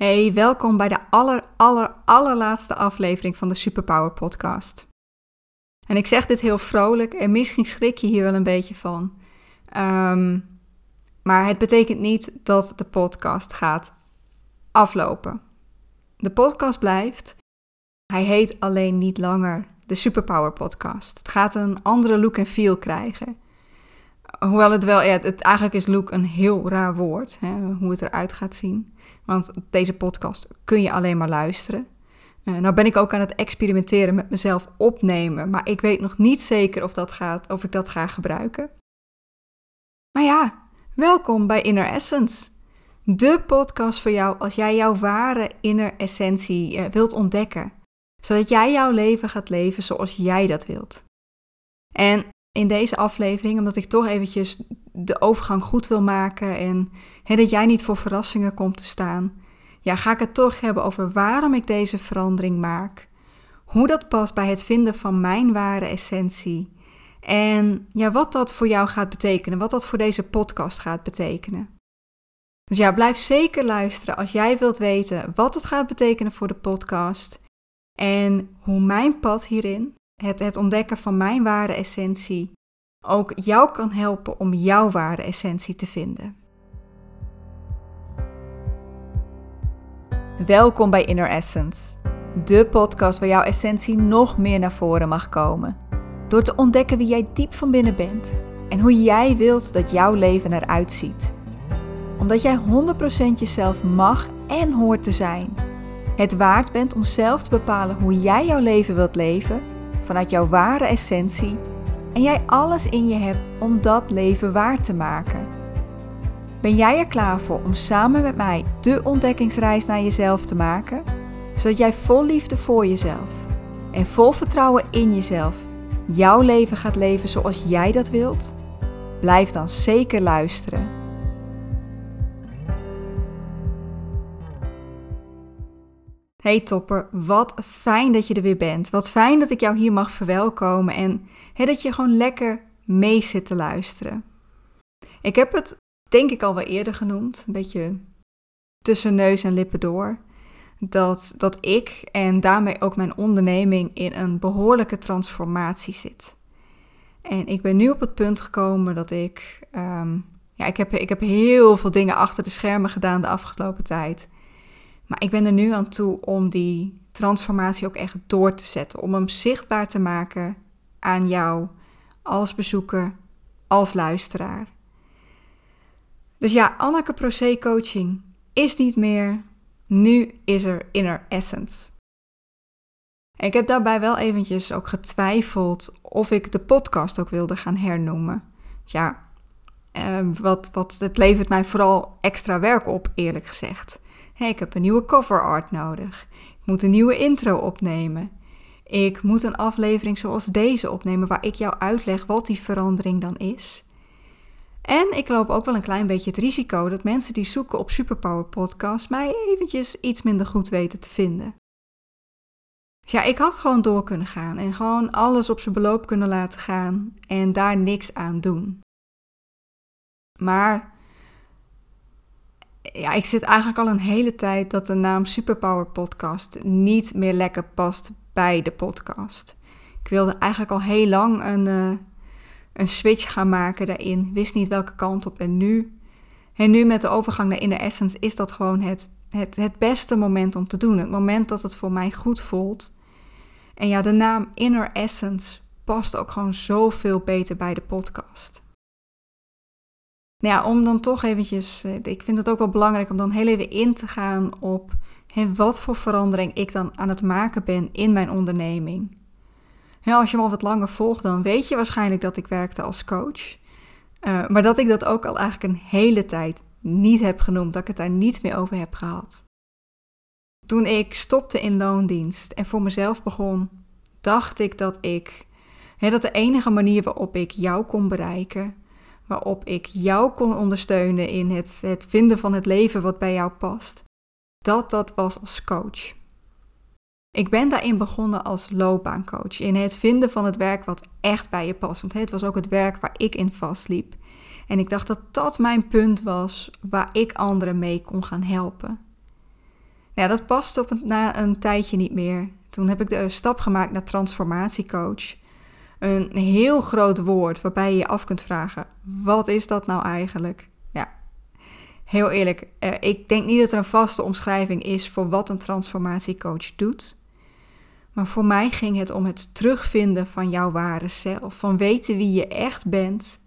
Hey, welkom bij de aller, aller, allerlaatste aflevering van de Superpower Podcast. En ik zeg dit heel vrolijk en misschien schrik je hier wel een beetje van. Ehm, maar het betekent niet dat de podcast gaat aflopen. De podcast blijft. Hij heet alleen niet langer de Superpower Podcast. Het gaat een andere look en feel krijgen. Hoewel het wel, ja, het, eigenlijk is look een heel raar woord, hè, hoe het eruit gaat zien. Want deze podcast kun je alleen maar luisteren. Uh, nou ben ik ook aan het experimenteren met mezelf opnemen, maar ik weet nog niet zeker of, dat gaat, of ik dat ga gebruiken. Maar ja, welkom bij Inner Essence. De podcast voor jou als jij jouw ware inner essentie uh, wilt ontdekken. Zodat jij jouw leven gaat leven zoals jij dat wilt. En in deze aflevering, omdat ik toch eventjes de overgang goed wil maken en dat jij niet voor verrassingen komt te staan, ja, ga ik het toch hebben over waarom ik deze verandering maak, hoe dat past bij het vinden van mijn ware essentie. En ja, wat dat voor jou gaat betekenen, wat dat voor deze podcast gaat betekenen. Dus ja, blijf zeker luisteren als jij wilt weten wat het gaat betekenen voor de podcast en hoe mijn pad hierin het, het ontdekken van mijn ware essentie ook jou kan helpen om jouw ware essentie te vinden. Welkom bij Inner Essence, de podcast waar jouw essentie nog meer naar voren mag komen. Door te ontdekken wie jij diep van binnen bent en hoe jij wilt dat jouw leven eruit ziet. Omdat jij 100% jezelf mag en hoort te zijn. Het waard bent om zelf te bepalen hoe jij jouw leven wilt leven vanuit jouw ware essentie en jij alles in je hebt om dat leven waar te maken. Ben jij er klaar voor om samen met mij de ontdekkingsreis naar jezelf te maken, zodat jij vol liefde voor jezelf en vol vertrouwen in jezelf jouw leven gaat leven zoals jij dat wilt? Blijf dan zeker luisteren. Hey topper, wat fijn dat je er weer bent. Wat fijn dat ik jou hier mag verwelkomen en dat je gewoon lekker mee zit te luisteren. Ik heb het denk ik al wel eerder genoemd, een beetje tussen neus en lippen door, dat, dat ik en daarmee ook mijn onderneming in een behoorlijke transformatie zit. En ik ben nu op het punt gekomen dat ik, ehm, ja, ik heb, ik heb heel veel dingen achter de schermen gedaan de afgelopen tijd. Maar ik ben er nu aan toe om die transformatie ook echt door te zetten. Om hem zichtbaar te maken aan jou als bezoeker, als luisteraar. Dus ja, Anneke Procé Coaching is niet meer. Nu is er Inner Essence. ik heb daarbij wel eventjes ook getwijfeld of ik de podcast ook wilde gaan hernoemen. Ja, eh, wat, wat, het levert mij vooral extra werk op, eerlijk gezegd ik heb een nieuwe cover art nodig. Ik moet een nieuwe intro opnemen. Ik moet een aflevering zoals deze opnemen waar ik jou uitleg wat die verandering dan is. En ik loop ook wel een klein beetje het risico dat mensen die zoeken op Superpower Podcast mij eventjes iets minder goed weten te vinden. Dus ja, ik had gewoon door kunnen gaan en gewoon alles op zijn beloop kunnen laten gaan en daar niks aan doen. Maar ja, ik zit eigenlijk al een hele tijd dat de naam Superpower Podcast niet meer lekker past bij de podcast. Ik wilde eigenlijk al heel lang een, uh, een switch gaan maken daarin. Wist niet welke kant op. En nu, en nu met de overgang naar Inner Essence is dat gewoon het, het, het beste moment om te doen. Het moment dat het voor mij goed voelt. En ja, de naam Inner Essence past ook gewoon zoveel beter bij de podcast. Nou ja, om dan toch eventjes, eh, ik vind het ook wel belangrijk om dan heel even in te gaan op wat voor verandering ik dan aan het maken ben in mijn onderneming. als je me al wat langer volgt, dan weet je waarschijnlijk dat ik werkte als coach. Uh, maar dat ik dat ook al eigenlijk een hele tijd niet heb genoemd, dat ik het daar niet meer over heb gehad. Toen ik stopte in loondienst en voor mezelf begon, dacht ik dat ik, dat de enige manier waarop ik jou kon bereiken, waarop ik jou kon ondersteunen in het, het vinden van het leven wat bij jou past, dat dat was als coach. Ik ben daarin begonnen als loopbaancoach, in het vinden van het werk wat echt bij je past. Want het was ook het werk waar ik in vastliep. En ik dacht dat dat mijn punt was waar ik anderen mee kon gaan helpen. Ja, dat paste op een, na een tijdje niet meer. Toen heb ik de stap gemaakt naar transformatiecoach. Een heel groot woord waarbij je je af kunt vragen: wat is dat nou eigenlijk? Ja, heel eerlijk, eh, ik denk niet dat er een vaste omschrijving is voor wat een transformatiecoach doet. Maar voor mij ging het om het terugvinden van jouw ware zelf. Van weten wie je echt bent.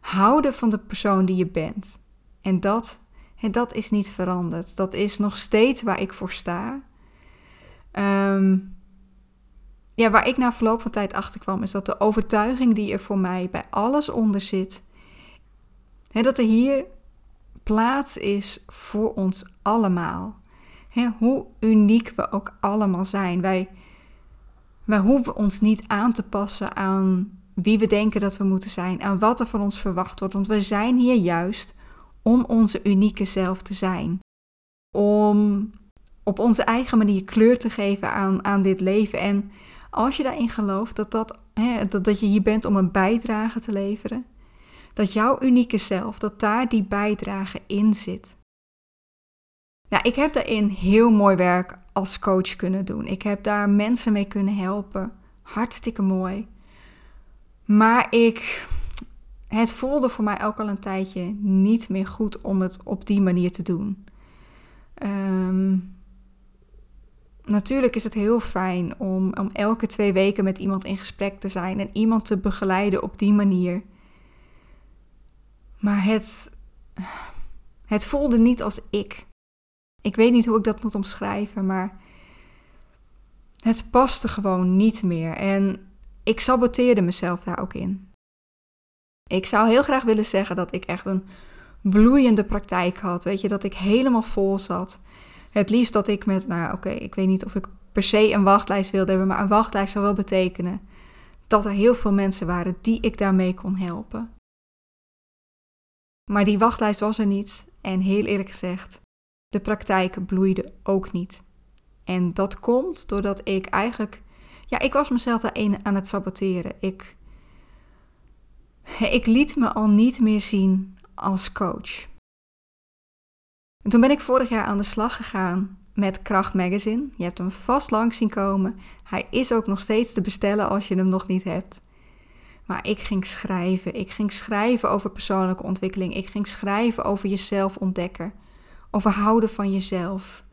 Houden van de persoon die je bent. En dat, en dat is niet veranderd. Dat is nog steeds waar ik voor sta. Ehm, ja, waar ik na verloop van tijd achter kwam, is dat de overtuiging die er voor mij bij alles onder zit, hè, dat er hier plaats is voor ons allemaal. Hè, hoe uniek we ook allemaal zijn. Wij, wij hoeven ons niet aan te passen aan wie we denken dat we moeten zijn, aan wat er van ons verwacht wordt, want we zijn hier juist om onze unieke zelf te zijn. Om op onze eigen manier kleur te geven aan, aan dit leven. En als je daarin gelooft dat, dat, hè, dat, dat je hier bent om een bijdrage te leveren, dat jouw unieke zelf, dat daar die bijdrage in zit. Nou, ik heb daarin heel mooi werk als coach kunnen doen. Ik heb daar mensen mee kunnen helpen. Hartstikke mooi. Maar ik, het voelde voor mij ook al een tijdje niet meer goed om het op die manier te doen. Um, natuurlijk is het heel fijn om, om elke twee weken met iemand in gesprek te zijn en iemand te begeleiden op die manier. Maar het, het voelde niet als ik. Ik weet niet hoe ik dat moet omschrijven, maar het paste gewoon niet meer. En ik saboteerde mezelf daar ook in. Ik zou heel graag willen zeggen dat ik echt een bloeiende praktijk had. Weet je, dat ik helemaal vol zat. Het liefst dat ik met, nou oké, ik weet niet of ik per se een wachtlijst wilde hebben, maar een wachtlijst zou wel betekenen dat er heel veel mensen waren die ik daarmee kon helpen. Maar die wachtlijst was er niet en heel eerlijk gezegd, de praktijk bloeide ook niet. En dat komt doordat ik eigenlijk, ja, ik was mezelf daarin aan het saboteren. Ik, ik liet me al niet meer zien als coach. En toen ben ik vorig jaar aan de slag gegaan met Kracht Magazine. Je hebt hem vast langs zien komen. Hij is ook nog steeds te bestellen als je hem nog niet hebt. Maar ik ging schrijven. Ik ging schrijven over persoonlijke ontwikkeling. Ik ging schrijven over jezelf ontdekken. Over houden van jezelf.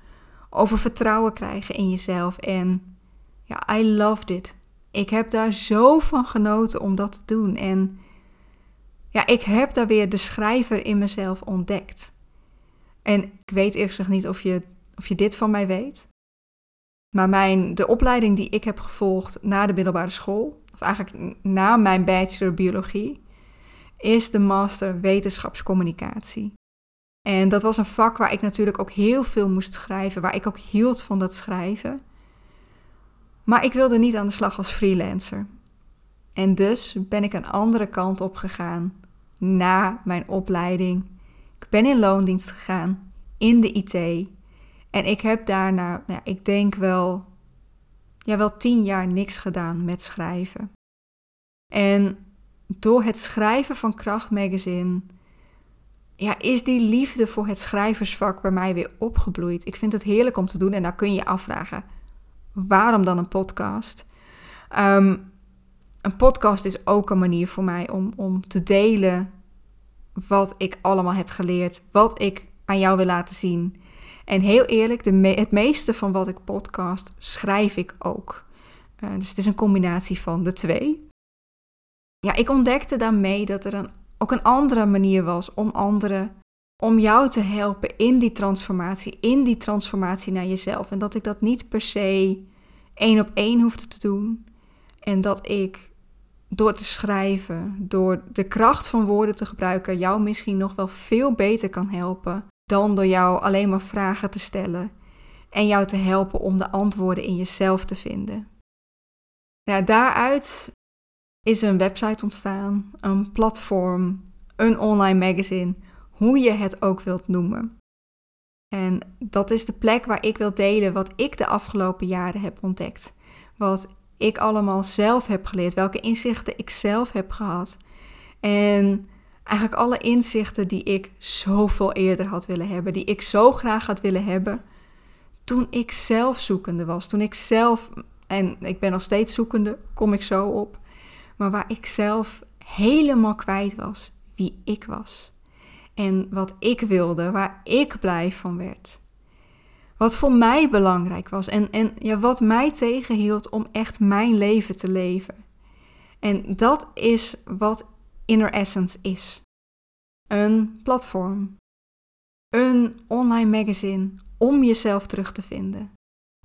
Over vertrouwen krijgen in jezelf. En ja, I loved it. Ik heb daar zo van genoten om dat te doen. En ja, ik heb daar weer de schrijver in mezelf ontdekt. En ik weet eerlijk gezegd niet of je, of je dit van mij weet. Maar mijn, de opleiding die ik heb gevolgd na de middelbare school, of eigenlijk na mijn bachelor biologie, is de master wetenschapscommunicatie. En dat was een vak waar ik natuurlijk ook heel veel moest schrijven, waar ik ook hield van dat schrijven. Maar ik wilde niet aan de slag als freelancer. En dus ben ik een andere kant op gegaan na mijn opleiding ben in loondienst gegaan, in de IT. En ik heb daarna, nou, ik denk wel, ja, wel tien jaar niks gedaan met schrijven. En door het schrijven van Kracht Magazine, ja, is die liefde voor het schrijversvak bij mij weer opgebloeid. Ik vind het heerlijk om te doen en daar kun je je afvragen, waarom dan een podcast? Ehm, een podcast is ook een manier voor mij om, om te delen wat ik allemaal heb geleerd, wat ik aan jou wil laten zien. En heel eerlijk, de het meeste van wat ik podcast schrijf ik ook. Uh, dus het is een combinatie van de twee. Ja, ik ontdekte daarmee dat er een, ook een andere manier was om anderen, om jou te helpen in die transformatie, in die transformatie naar jezelf. En dat ik dat niet per se één op één hoefde te doen. En dat ik door te schrijven, door de kracht van woorden te gebruiken, jou misschien nog wel veel beter kan helpen dan door jou alleen maar vragen te stellen en jou te helpen om de antwoorden in jezelf te vinden. Ja, daaruit is een website ontstaan, een platform, een online magazine, hoe je het ook wilt noemen. En dat is de plek waar ik wil delen wat ik de afgelopen jaren heb ontdekt. Wat ik allemaal zelf heb geleerd, welke inzichten ik zelf heb gehad. En eigenlijk alle inzichten die ik zoveel eerder had willen hebben, die ik zo graag had willen hebben toen ik zelf zoekende was. Toen ik zelf, en ik ben nog steeds zoekende, kom ik zo op. Maar waar ik zelf helemaal kwijt was wie ik was. En wat ik wilde, waar ik blij van werd. Wat voor mij belangrijk was en, en ja, wat mij tegenhield om echt mijn leven te leven. En dat is wat Inner Essence is. Een platform. Een online magazine om jezelf terug te vinden.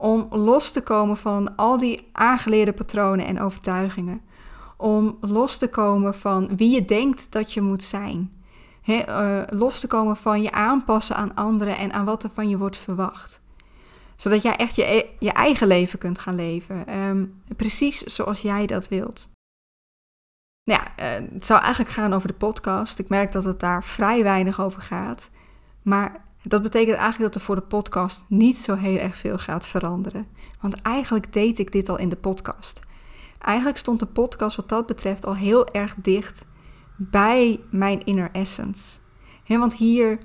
Om los te komen van al die aangeleerde patronen en overtuigingen. Om los te komen van wie je denkt dat je moet zijn. Eh, los te komen van je aanpassen aan anderen en aan wat er van je wordt verwacht. Zodat jij echt je, e-, je eigen leven kunt gaan leven. Ehm, precies zoals jij dat wilt. Nou ja, uh, het zou eigenlijk gaan over de podcast. Ik merk dat het daar vrij weinig over gaat. Maar dat betekent eigenlijk dat er voor de podcast niet zo heel erg veel gaat veranderen. Want eigenlijk deed ik dit al in de podcast. Eigenlijk stond de podcast wat dat betreft al heel erg dicht bij mijn inner essence. want hier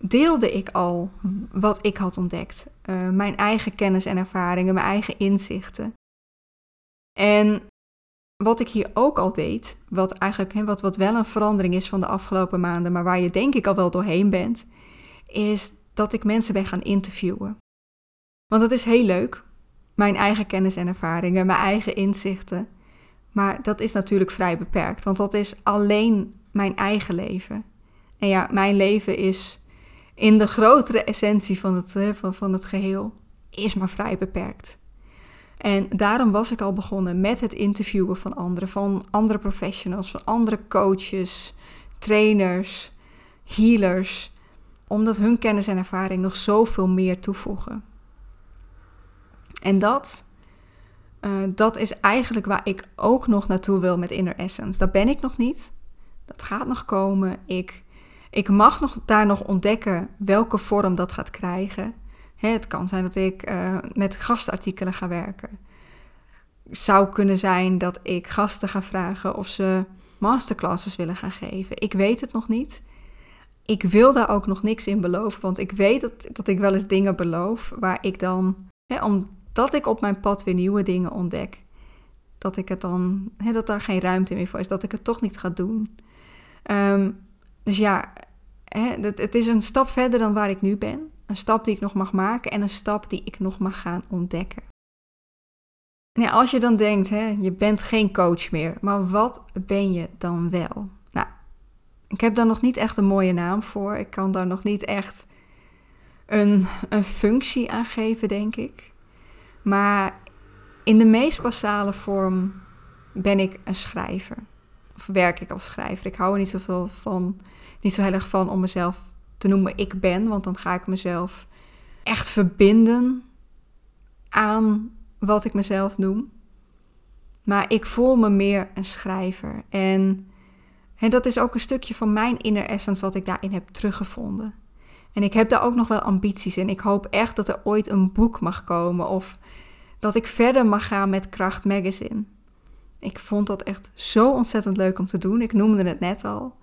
deelde ik al wat ik had ontdekt. Uh, mijn eigen kennis en ervaringen, mijn eigen inzichten. En wat ik hier ook al deed, wat eigenlijk wat, wat wel een verandering is van de afgelopen maanden, maar waar je denk ik al wel doorheen bent, is dat ik mensen ben gaan interviewen. Want dat is heel leuk. Mijn eigen kennis en ervaringen, mijn eigen inzichten. Maar dat is natuurlijk vrij beperkt, want dat is alleen mijn eigen leven. En ja, mijn leven is in de grotere essentie van het, van, van het geheel, is maar vrij beperkt. En daarom was ik al begonnen met het interviewen van anderen, van andere professionals, van andere coaches, trainers, healers, omdat hun kennis en ervaring nog zoveel meer toevoegen. En dat, uh, dat is eigenlijk waar ik ook nog naartoe wil met Inner Essence. Dat ben ik nog niet. Dat gaat nog komen. Ik, ik mag nog, daar nog ontdekken welke vorm dat gaat krijgen. het kan zijn dat ik uh, met gastartikelen ga werken. Zou kunnen zijn dat ik gasten ga vragen of ze masterclasses willen gaan geven. Ik weet het nog niet ik wil daar ook nog niks in beloven, want ik weet dat, dat ik wel eens dingen beloof waar ik dan, hè, omdat ik op mijn pad weer nieuwe dingen ontdek, dat ik het dan, hè, dat daar geen ruimte meer voor is, dat ik het toch niet ga doen. Ehm, dus ja, het, is een stap verder dan waar ik nu ben. Een stap die ik nog mag maken en een stap die ik nog mag gaan ontdekken. Als je dan denkt, hè, je bent geen coach meer, maar wat ben je dan wel? Ik heb daar nog niet echt een mooie naam voor. Ik kan daar nog niet echt een, een functie aan geven, denk ik. Maar in de meest basale vorm ben ik een schrijver. Werk ik als schrijver. Ik hou er niet zoveel van, niet zo heel erg van om mezelf te noemen ik ben, want dan ga ik mezelf echt verbinden aan wat ik mezelf noem. Maar ik voel me meer een schrijver. En en dat is ook een stukje van mijn inner essence wat ik daarin heb teruggevonden. En ik heb daar ook nog wel ambities in. Ik hoop echt dat er ooit een boek mag komen of dat ik verder mag gaan met Kracht Magazine. Ik vond dat echt zo ontzettend leuk om te doen. Ik noemde het net al.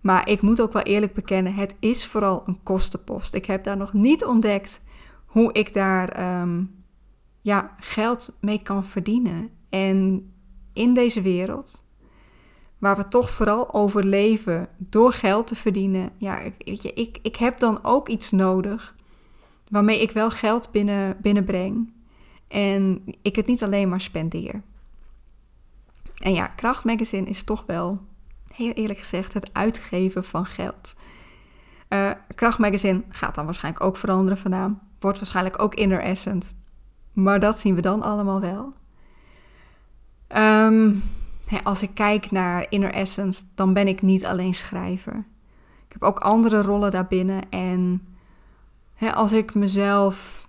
Maar ik moet ook wel eerlijk bekennen, het is vooral een kostenpost. Ik heb daar nog niet ontdekt hoe ik daar ehm, ja, geld mee kan verdienen. En in deze wereld waar we toch vooral overleven door geld te verdienen. Ja, weet je, ik, ik heb dan ook iets nodig waarmee ik wel geld binnen, binnenbreng en ik het niet alleen maar spendeer. En ja, Kracht Magazine is toch wel, heel eerlijk gezegd, het uitgeven van geld. Uh, Kracht Magazine gaat dan waarschijnlijk ook veranderen van naam. Wordt waarschijnlijk ook Inner Essence. Maar dat zien we dan allemaal wel. Um, als ik kijk naar Inner Essence, dan ben ik niet alleen schrijver. Ik heb ook andere rollen daarbinnen. En als ik mezelf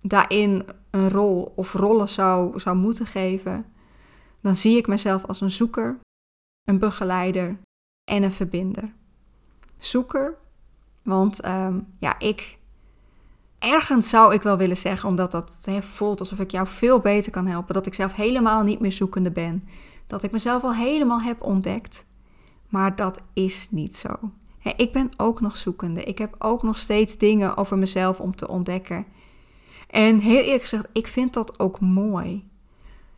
daarin een rol of rollen zou, zou moeten geven, dan zie ik mezelf als een zoeker, een begeleider en een verbinder. Zoeker, want ehm, ja, ik. Ergens zou ik wel willen zeggen, omdat dat voelt alsof ik jou veel beter kan helpen, dat ik zelf helemaal niet meer zoekende ben dat ik mezelf al helemaal heb ontdekt. Maar dat is niet zo. ik ben ook nog zoekende. Ik heb ook nog steeds dingen over mezelf om te ontdekken. En heel eerlijk gezegd, ik vind dat ook mooi.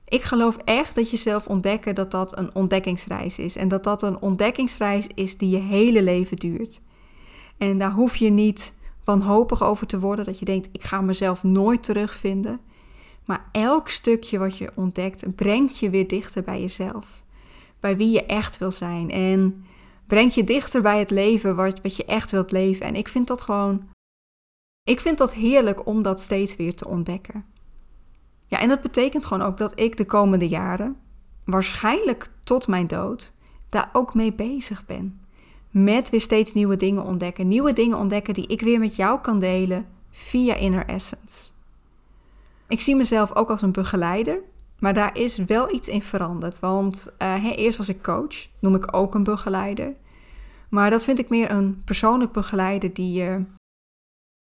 Ik geloof echt dat jezelf ontdekken dat dat een ontdekkingsreis is. En dat dat een ontdekkingsreis is die je hele leven duurt. En daar hoef je niet wanhopig over te worden. Dat je denkt, ik ga mezelf nooit terugvinden. Maar elk stukje wat je ontdekt, brengt je weer dichter bij jezelf. Bij wie je echt wil zijn. En brengt je dichter bij het leven wat, wat je echt wilt leven. En ik vind dat gewoon. Ik vind dat heerlijk om dat steeds weer te ontdekken. Ja, en dat betekent gewoon ook dat ik de komende jaren, waarschijnlijk tot mijn dood, daar ook mee bezig ben. Met weer steeds nieuwe dingen ontdekken. Nieuwe dingen ontdekken die ik weer met jou kan delen via Inner Essence. Ik zie mezelf ook als een begeleider, maar daar is wel iets in veranderd. Want uh, eerst was ik coach, noem ik ook een begeleider. Maar dat vind ik meer een persoonlijk begeleider die je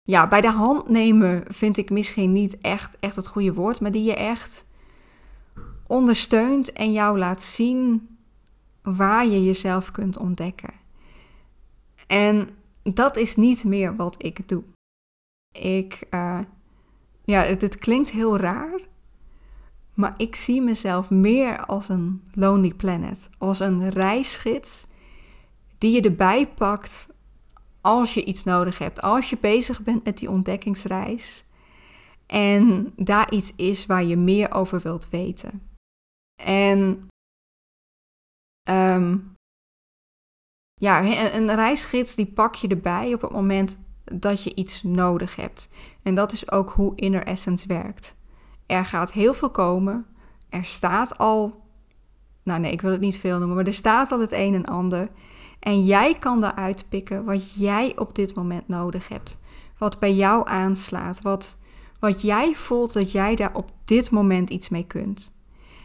ja, bij de hand nemen vind ik misschien niet echt, echt het goede woord, maar die je echt ondersteunt en jou laat zien waar je jezelf kunt ontdekken. En dat is niet meer wat ik doe. Ik, uh, ja, het, het klinkt heel raar, maar ik zie mezelf meer als een Lonely Planet, als een reisgids die je erbij pakt als je iets nodig hebt, als je bezig bent met die ontdekkingsreis en daar iets is waar je meer over wilt weten. En um, ja, een reisgids die pak je erbij op het moment dat je iets nodig hebt. En dat is ook hoe Inner Essence werkt. Er gaat heel veel komen. Er staat al, nou nee, ik wil het niet veel noemen, maar er staat al het een en ander. En jij kan daaruit pikken wat jij op dit moment nodig hebt. Wat bij jou aanslaat. Wat, wat jij voelt dat jij daar op dit moment iets mee kunt.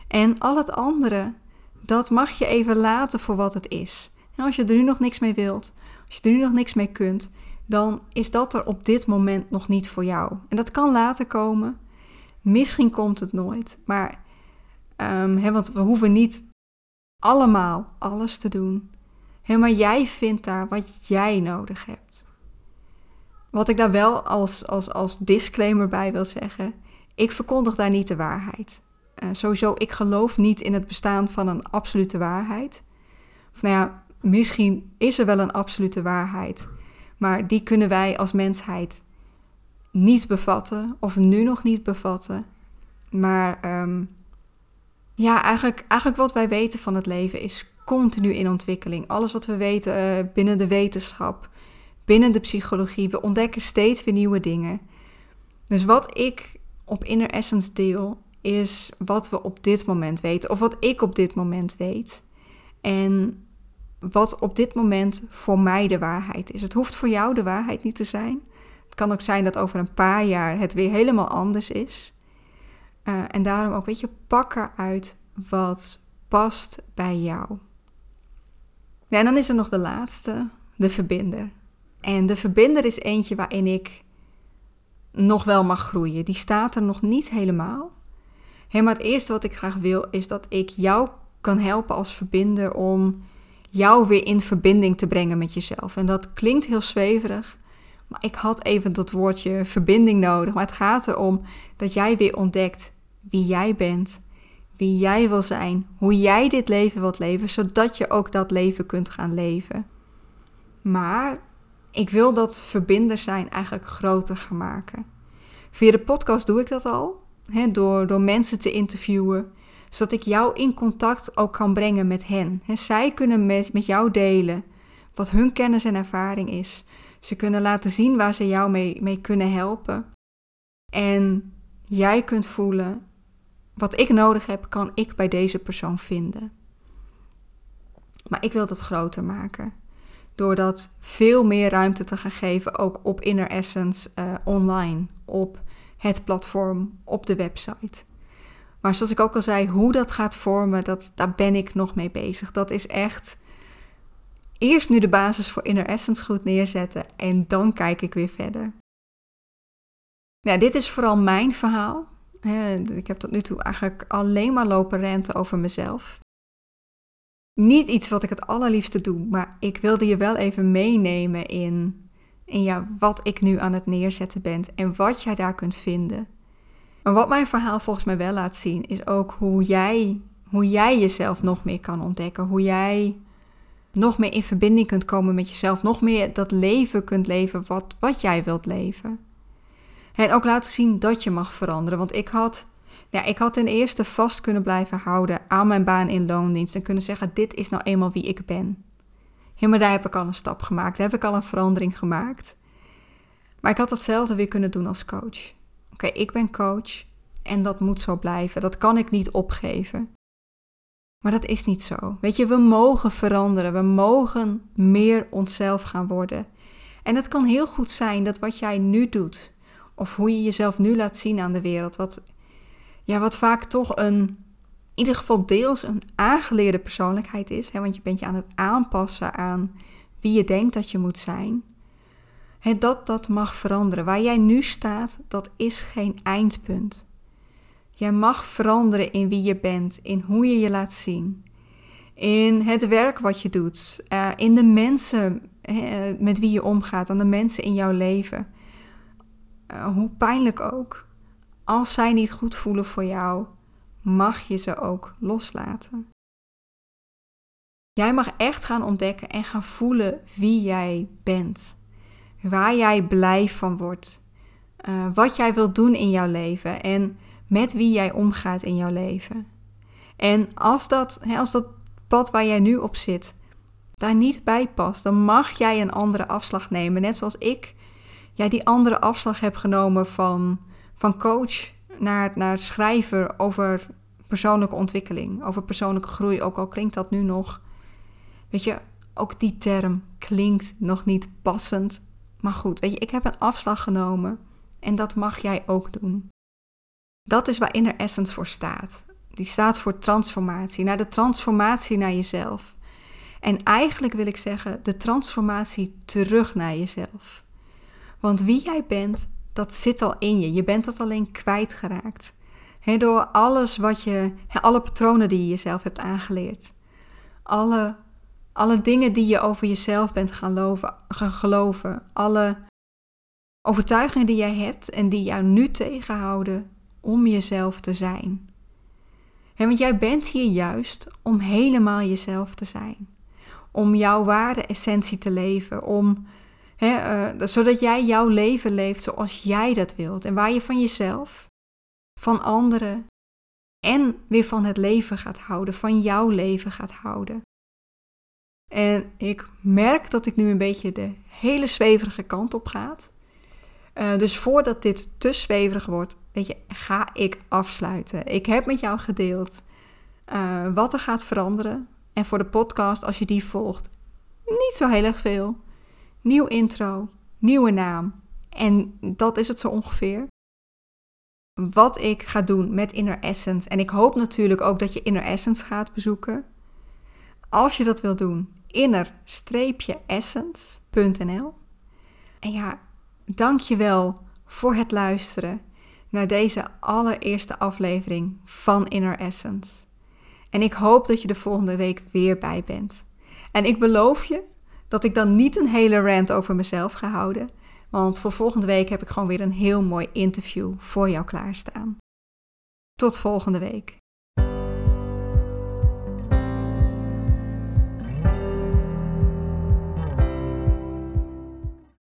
En al het andere, dat mag je even laten voor wat het is. En als je er nu nog niks mee wilt, als je er nu nog niks mee kunt, dan is dat er op dit moment nog niet voor jou. En dat kan later komen. Misschien komt het nooit. Maar, um, want we hoeven niet allemaal alles te doen. He, maar jij vindt daar wat jij nodig hebt. Wat ik daar wel als, als, als disclaimer bij wil zeggen. Ik verkondig daar niet de waarheid. Uh, sowieso, ik geloof niet in het bestaan van een absolute waarheid. Of nou ja, misschien is er wel een absolute waarheid. Maar die kunnen wij als mensheid niet bevatten. Of nu nog niet bevatten. Maar um, ja, eigenlijk, eigenlijk wat wij weten van het leven is continu in ontwikkeling. Alles wat we weten uh, binnen de wetenschap, binnen de psychologie, we ontdekken steeds weer nieuwe dingen. Dus wat ik op Inner Essence deel, is wat we op dit moment weten, of wat ik op dit moment weet. En wat op dit moment voor mij de waarheid is. Het hoeft voor jou de waarheid niet te zijn. Het kan ook zijn dat over een paar jaar het weer helemaal anders is. Uh, en daarom ook, weet je, pak eruit wat past bij jou. Ja, en dan is er nog de laatste, de verbinder. En de verbinder is eentje waarin ik nog wel mag groeien. Die staat er nog niet helemaal. Helemaal het eerste wat ik graag wil is dat ik jou kan helpen als verbinder om jou weer in verbinding te brengen met jezelf. En dat klinkt heel zweverig, maar ik had even dat woordje verbinding nodig. Maar het gaat erom dat jij weer ontdekt wie jij bent wie jij wil zijn, hoe jij dit leven wilt leven, zodat je ook dat leven kunt gaan leven. Maar ik wil dat verbinder zijn eigenlijk groter gaan maken. Via de podcast doe ik dat al, hè, door, door mensen te interviewen, zodat ik jou in contact ook kan brengen met hen. Zij kunnen met, met jou delen wat hun kennis en ervaring is. Ze kunnen laten zien waar ze jou mee, mee kunnen helpen. En jij kunt voelen wat ik nodig heb, kan ik bij deze persoon vinden. Maar ik wil dat groter maken. Door dat veel meer ruimte te gaan geven, ook op Inner Essence uh, online, op het platform, op de website. Maar zoals ik ook al zei, hoe dat gaat vormen, dat, daar ben ik nog mee bezig. Dat is echt eerst nu de basis voor Inner Essence goed neerzetten en dan kijk ik weer verder. Ja, dit is vooral mijn verhaal ik heb tot nu toe eigenlijk alleen maar lopen renten over mezelf. Niet iets wat ik het allerliefste doe, maar ik wilde je wel even meenemen in in ja, wat ik nu aan het neerzetten ben en wat jij daar kunt vinden. Maar wat mijn verhaal volgens mij wel laat zien, is ook hoe jij, hoe jij jezelf nog meer kan ontdekken. Hoe jij nog meer in verbinding kunt komen met jezelf. Nog meer dat leven kunt leven wat, wat jij wilt leven. En ook laten zien dat je mag veranderen. Want ik had, ja, ik had ten eerste vast kunnen blijven houden aan mijn baan in loondienst. En kunnen zeggen, dit is nou eenmaal wie ik ben. Maar daar heb ik al een stap gemaakt. Daar heb ik al een verandering gemaakt. Maar ik had hetzelfde weer kunnen doen als coach. Oké, ik ben coach en dat moet zo blijven. Dat kan ik niet opgeven. Maar dat is niet zo. Weet je, we mogen veranderen. We mogen meer onszelf gaan worden. En het kan heel goed zijn dat wat jij nu doet, of hoe je jezelf nu laat zien aan de wereld, wat, ja, wat vaak toch een, in ieder geval deels een aangeleerde persoonlijkheid is, hè, want je bent je aan het aanpassen aan wie je denkt dat je moet zijn. Hè, dat dat mag veranderen. Waar jij nu staat, dat is geen eindpunt. Jij mag veranderen in wie je bent, in hoe je je laat zien, in het werk wat je doet, uh, in de mensen uh, met wie je omgaat, aan de mensen in jouw leven. Uh, hoe pijnlijk ook. Als zij niet goed voelen voor jou, mag je ze ook loslaten. Jij mag echt gaan ontdekken en gaan voelen wie jij bent. Waar jij blij van wordt. wat jij wilt doen in jouw leven. En met wie jij omgaat in jouw leven. En als dat, als dat pad waar jij nu op zit, daar niet bij past, dan mag jij een andere afslag nemen. Net zoals ik jij die andere afslag heb genomen van, van coach naar, naar schrijver over persoonlijke ontwikkeling, over persoonlijke groei. Ook al klinkt dat nu nog, weet je, ook die term klinkt nog niet passend. Maar goed, weet je, ik heb een afslag genomen en dat mag jij ook doen. Dat is waar Inner Essence voor staat. Die staat voor transformatie, naar de transformatie naar jezelf. En eigenlijk wil ik zeggen, de transformatie terug naar jezelf. Want wie jij bent, dat zit al in je. Je bent dat alleen kwijtgeraakt. He, door alles wat je, alle patronen die je jezelf hebt aangeleerd. Alle, alle dingen die je over jezelf bent gaan, loven, gaan geloven. Alle overtuigingen die jij hebt en die jou nu tegenhouden om jezelf te zijn. want jij bent hier juist om helemaal jezelf te zijn. Om jouw ware essentie te leven. Om, uh, zodat jij jouw leven leeft zoals jij dat wilt. En waar je van jezelf, van anderen en weer van het leven gaat houden. Van jouw leven gaat houden. En ik merk dat ik nu een beetje de hele zweverige kant op ga. Uh, dus voordat dit te zweverig wordt, weet je, ga ik afsluiten. Ik heb met jou gedeeld uh, wat er gaat veranderen. En voor de podcast, als je die volgt, niet zo heel erg veel. Nieuw intro, nieuwe naam. En dat is het zo ongeveer. Wat ik ga doen met Inner Essence. En ik hoop natuurlijk ook dat je Inner Essence gaat bezoeken. Als je dat wil doen, inner-essence.nl. En ja, dank je wel voor het luisteren naar deze allereerste aflevering van Inner Essence. En ik hoop dat je de volgende week weer bij bent. En ik beloof je dat ik dan niet een hele rant over mezelf ga houden, want voor volgende week heb ik gewoon weer een heel mooi interview voor jou klaarstaan. Tot volgende week.